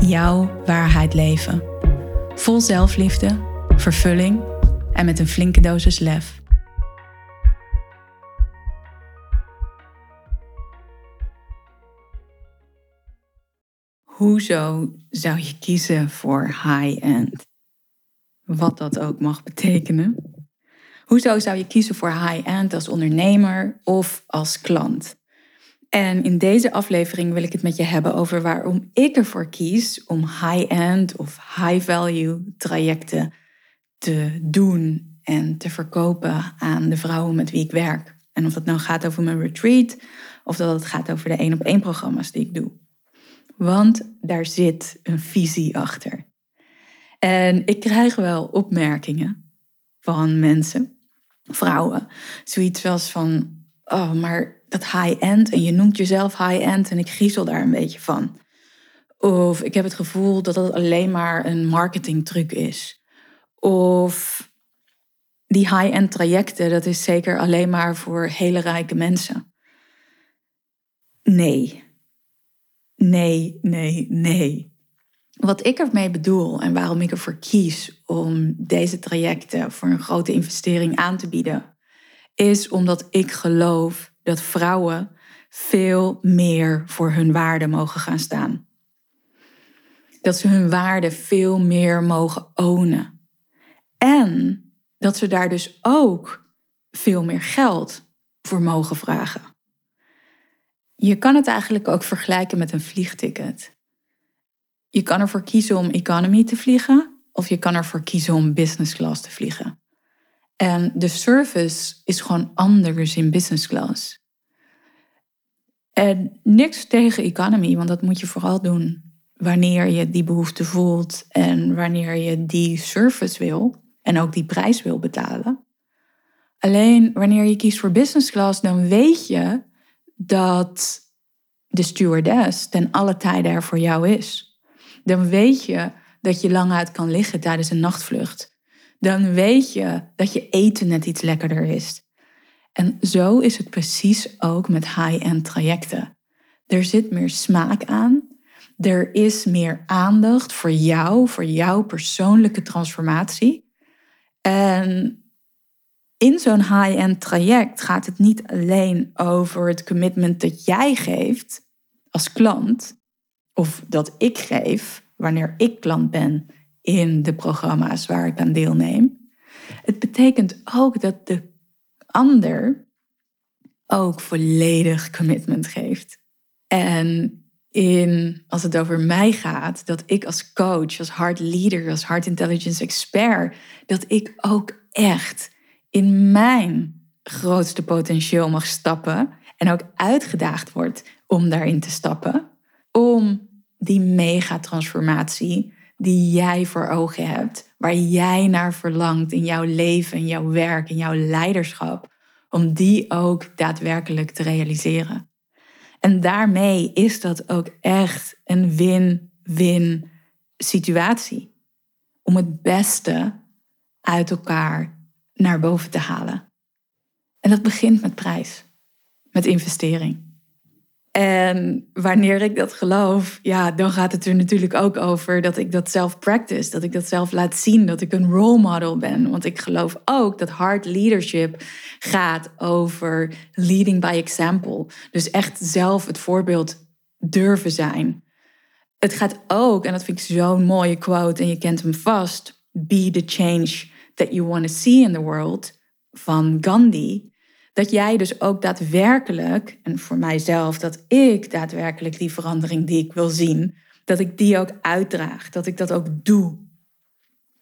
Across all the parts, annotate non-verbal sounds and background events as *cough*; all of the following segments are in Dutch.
jouw waarheid leven. Vol zelfliefde, vervulling en met een flinke dosis lef. Hoezo zou je kiezen voor high-end? Wat dat ook mag betekenen. Hoezo zou je kiezen voor high-end als ondernemer of als klant? En in deze aflevering wil ik het met je hebben over waarom ik ervoor kies om high-end of high-value trajecten te doen en te verkopen aan de vrouwen met wie ik werk. En of dat nou gaat over mijn retreat of dat het gaat over de één op één programma's die ik doe. Want daar zit een visie achter. En ik krijg wel opmerkingen van mensen, vrouwen, zoiets als van, oh, maar dat high-end en je noemt jezelf high-end en ik griezel daar een beetje van. Of ik heb het gevoel dat het alleen maar een marketingtruc is. Of die high-end trajecten, dat is zeker alleen maar voor hele rijke mensen. Nee. Nee, nee, nee. Wat ik ermee bedoel en waarom ik ervoor kies om deze trajecten voor een grote investering aan te bieden, is omdat ik geloof dat vrouwen veel meer voor hun waarde mogen gaan staan. Dat ze hun waarde veel meer mogen ownen. En dat ze daar dus ook veel meer geld voor mogen vragen. Je kan het eigenlijk ook vergelijken met een vliegticket. Je kan ervoor kiezen om economy te vliegen of je kan ervoor kiezen om business class te vliegen. En de service is gewoon anders in business class. En niks tegen economy, want dat moet je vooral doen wanneer je die behoefte voelt en wanneer je die service wil en ook die prijs wil betalen. Alleen wanneer je kiest voor business class, dan weet je dat de stewardess ten alle tijden er voor jou is. Dan weet je dat je lang uit kan liggen tijdens een nachtvlucht dan weet je dat je eten net iets lekkerder is. En zo is het precies ook met high-end trajecten. Er zit meer smaak aan. Er is meer aandacht voor jou, voor jouw persoonlijke transformatie. En in zo'n high-end traject gaat het niet alleen over het commitment dat jij geeft als klant, of dat ik geef wanneer ik klant ben in de programma's waar ik aan deelneem. Het betekent ook dat de ander ook volledig commitment geeft. En in, als het over mij gaat, dat ik als coach, als hard leader, als hard intelligence expert, dat ik ook echt in mijn grootste potentieel mag stappen en ook uitgedaagd word om daarin te stappen, om die megatransformatie die jij voor ogen hebt, waar jij naar verlangt in jouw leven, in jouw werk, in jouw leiderschap, om die ook daadwerkelijk te realiseren. En daarmee is dat ook echt een win-win situatie. Om het beste uit elkaar naar boven te halen. En dat begint met prijs, met investering. En wanneer ik dat geloof, ja, dan gaat het er natuurlijk ook over dat ik dat zelf practice, dat ik dat zelf laat zien, dat ik een role model ben. Want ik geloof ook dat hard leadership gaat over leading by example. Dus echt zelf het voorbeeld durven zijn. Het gaat ook, en dat vind ik zo'n mooie quote en je kent hem vast, be the change that you want to see in the world van Gandhi dat jij dus ook daadwerkelijk, en voor mijzelf, dat ik daadwerkelijk die verandering die ik wil zien, dat ik die ook uitdraag, dat ik dat ook doe.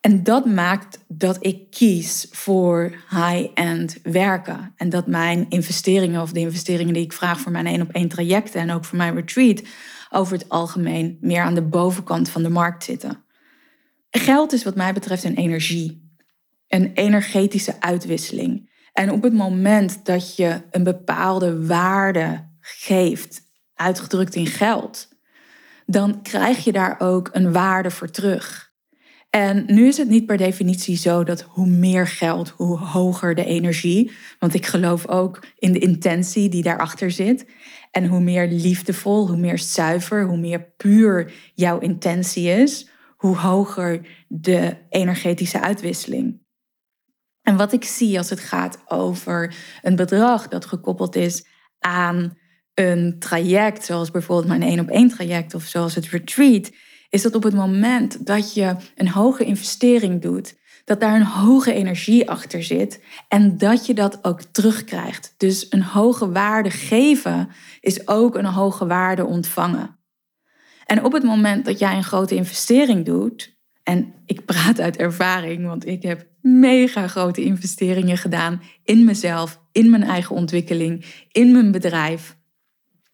En dat maakt dat ik kies voor high-end werken. En dat mijn investeringen of de investeringen die ik vraag voor mijn één op één trajecten en ook voor mijn retreat over het algemeen meer aan de bovenkant van de markt zitten. Geld is wat mij betreft een energie, een energetische uitwisseling. En op het moment dat je een bepaalde waarde geeft, uitgedrukt in geld, dan krijg je daar ook een waarde voor terug. En nu is het niet per definitie zo dat hoe meer geld, hoe hoger de energie. Want ik geloof ook in de intentie die daarachter zit. En hoe meer liefdevol, hoe meer zuiver, hoe meer puur jouw intentie is, hoe hoger de energetische uitwisseling. En wat ik zie als het gaat over een bedrag dat gekoppeld is aan een traject, zoals bijvoorbeeld mijn één op één traject of zoals het retreat, is dat op het moment dat je een hoge investering doet, dat daar een hoge energie achter zit en dat je dat ook terugkrijgt. Dus een hoge waarde geven is ook een hoge waarde ontvangen. En op het moment dat jij een grote investering doet, en ik praat uit ervaring, want ik heb mega grote investeringen gedaan in mezelf, in mijn eigen ontwikkeling, in mijn bedrijf,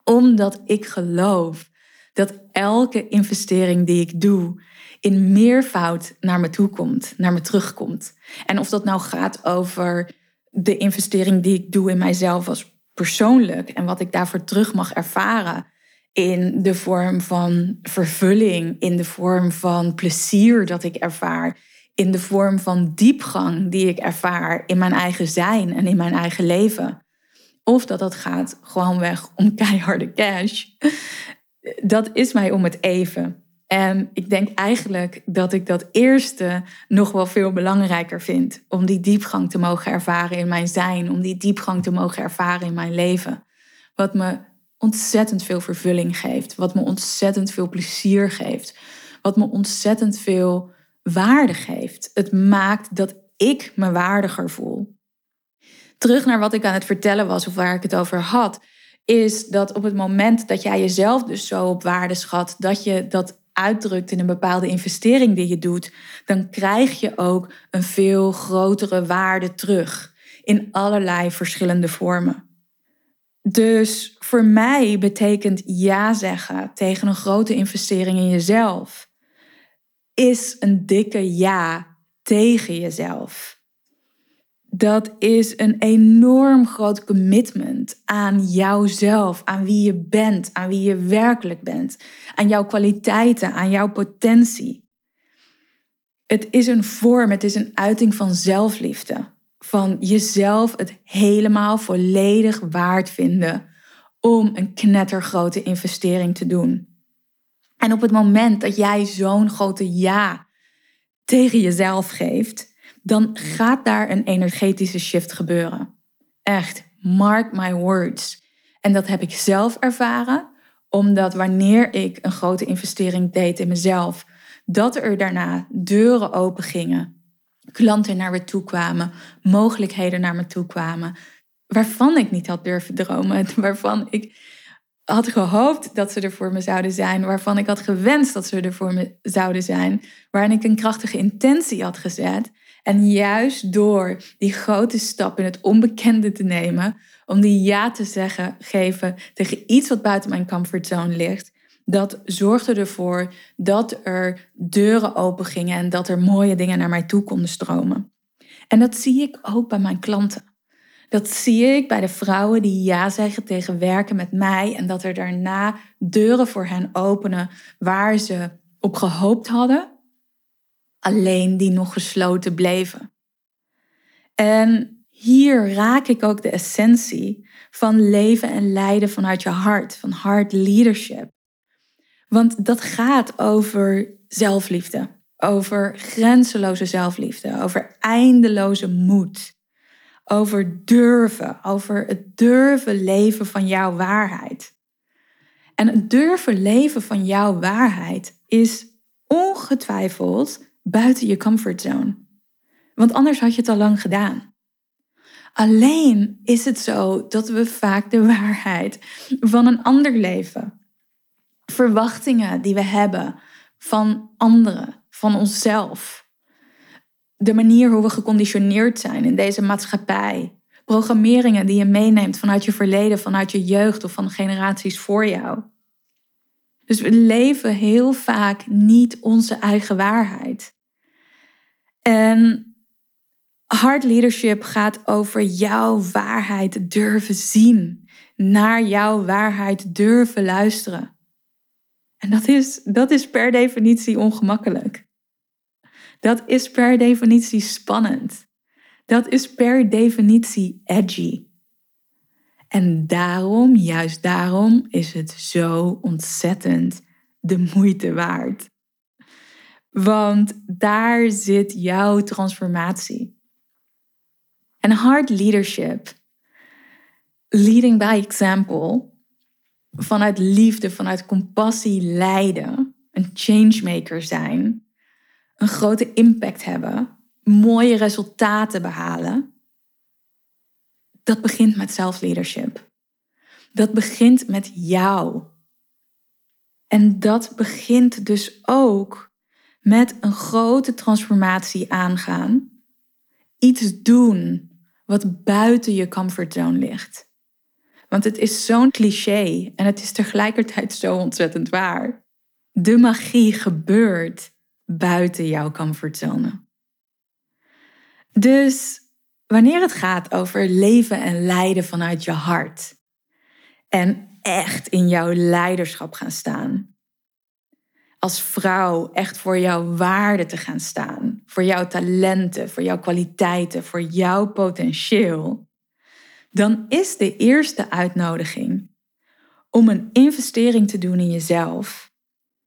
omdat ik geloof dat elke investering die ik doe in meervoud naar me toe komt, naar me terugkomt. En of dat nou gaat over de investering die ik doe in mijzelf als persoonlijk en wat ik daarvoor terug mag ervaren in de vorm van vervulling, in de vorm van plezier dat ik ervaar, in de vorm van diepgang die ik ervaar in mijn eigen zijn en in mijn eigen leven. Of dat dat gaat gewoonweg om keiharde cash. Dat is mij om het even. En ik denk eigenlijk dat ik dat eerste nog wel veel belangrijker vind. Om die diepgang te mogen ervaren in mijn zijn. Om die diepgang te mogen ervaren in mijn leven. Wat me ontzettend veel vervulling geeft. Wat me ontzettend veel plezier geeft. Wat me ontzettend veel waarde geeft. Het maakt dat ik me waardiger voel. Terug naar wat ik aan het vertellen was of waar ik het over had. Is dat op het moment dat jij jezelf dus zo op waarde schat. Dat je dat uitdrukt in een bepaalde investering die je doet, dan krijg je ook een veel grotere waarde terug in allerlei verschillende vormen. Dus voor mij betekent ja zeggen tegen een grote investering in jezelf, is een dikke ja tegen jezelf. Dat is een enorm groot commitment aan jouzelf, aan wie je bent, aan wie je werkelijk bent, aan jouw kwaliteiten, aan jouw potentie. Het is een vorm, het is een uiting van zelfliefde van jezelf het helemaal volledig waard vinden om een knettergrote investering te doen. En op het moment dat jij zo'n grote ja tegen jezelf geeft, dan gaat daar een energetische shift gebeuren. Echt, mark my words. En dat heb ik zelf ervaren, omdat wanneer ik een grote investering deed in mezelf, dat er daarna deuren open gingen klanten naar me toe kwamen, mogelijkheden naar me toe kwamen, waarvan ik niet had durven dromen, *laughs* waarvan ik had gehoopt dat ze er voor me zouden zijn, waarvan ik had gewenst dat ze er voor me zouden zijn, waarin ik een krachtige intentie had gezet. En juist door die grote stap in het onbekende te nemen, om die ja te zeggen, geven tegen iets wat buiten mijn comfortzone ligt, dat zorgde ervoor dat er deuren open gingen en dat er mooie dingen naar mij toe konden stromen. En dat zie ik ook bij mijn klanten. Dat zie ik bij de vrouwen die ja zeggen tegen werken met mij en dat er daarna deuren voor hen openen waar ze op gehoopt hadden, alleen die nog gesloten bleven. En hier raak ik ook de essentie van leven en leiden vanuit je hart, van hard leadership. Want dat gaat over zelfliefde, over grenzeloze zelfliefde, over eindeloze moed, over durven, over het durven leven van jouw waarheid. En het durven leven van jouw waarheid is ongetwijfeld buiten je comfortzone. Want anders had je het al lang gedaan. Alleen is het zo dat we vaak de waarheid van een ander leven verwachtingen die we hebben van anderen, van onszelf. De manier hoe we geconditioneerd zijn in deze maatschappij. Programmeringen die je meeneemt vanuit je verleden, vanuit je jeugd of van generaties voor jou. Dus we leven heel vaak niet onze eigen waarheid. En hard leadership gaat over jouw waarheid durven zien, naar jouw waarheid durven luisteren. En dat is, dat is per definitie ongemakkelijk. Dat is per definitie spannend. Dat is per definitie edgy. En daarom, juist daarom, is het zo ontzettend de moeite waard. Want daar zit jouw transformatie. En hard leadership, leading by example, vanuit liefde, vanuit compassie leiden, een changemaker zijn, een grote impact hebben, mooie resultaten behalen, dat begint met self-leadership. Dat begint met jou. En dat begint dus ook met een grote transformatie aangaan. Iets doen wat buiten je comfortzone ligt. Want het is zo'n cliché en het is tegelijkertijd zo ontzettend waar. De magie gebeurt buiten jouw comfortzone. Dus wanneer het gaat over leven en lijden vanuit je hart en echt in jouw leiderschap gaan staan, als vrouw echt voor jouw waarde te gaan staan, voor jouw talenten, voor jouw kwaliteiten, voor jouw potentieel, dan is de eerste uitnodiging om een investering te doen in jezelf,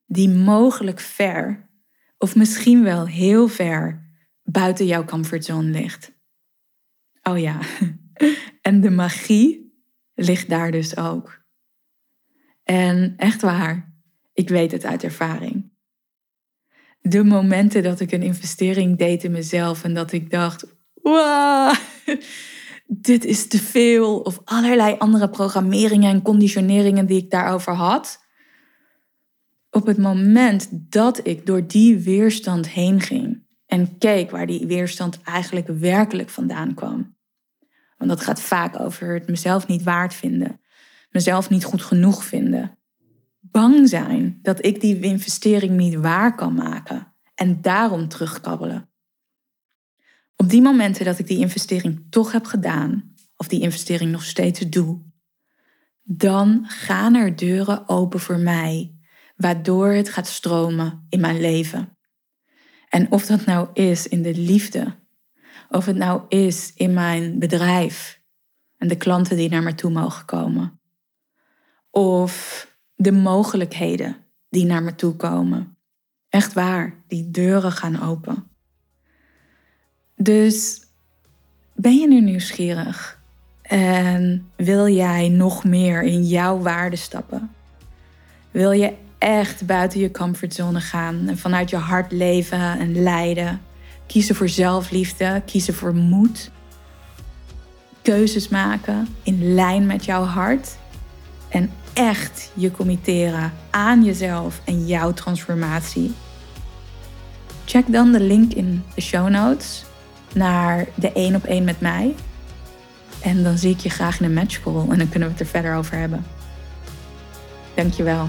die mogelijk ver of misschien wel heel ver buiten jouw comfortzone ligt. Oh ja, *laughs* en de magie ligt daar dus ook. En echt waar, ik weet het uit ervaring. De momenten dat ik een investering deed in mezelf en dat ik dacht, wow, dit is te veel. Of allerlei andere programmeringen en conditioneringen die ik daarover had. Op het moment dat ik door die weerstand heen ging en keek waar die weerstand eigenlijk werkelijk vandaan kwam. Want dat gaat vaak over het mezelf niet waard vinden, mezelf niet goed genoeg vinden, bang zijn dat ik die investering niet waar kan maken en daarom terugkabbelen. Op die momenten dat ik die investering toch heb gedaan, of die investering nog steeds doe, dan gaan er deuren open voor mij, waardoor het gaat stromen in mijn leven. En of dat nou is in de liefde, of het nou is in mijn bedrijf en de klanten die naar me toe mogen komen, of de mogelijkheden die naar me toe komen. Echt waar, die deuren gaan open. Dus ben je nu nieuwsgierig en wil jij nog meer in jouw waarde stappen? Wil je echt buiten je comfortzone gaan en vanuit je hart leven en leiden? Kiezen voor zelfliefde, kiezen voor moed. Keuzes maken in lijn met jouw hart en echt je committeren aan jezelf en jouw transformatie. Check dan de link in de show notes naar de 1 op 1 met mij. En dan zie ik je graag in een match call en dan kunnen we het er verder over hebben. Dankjewel.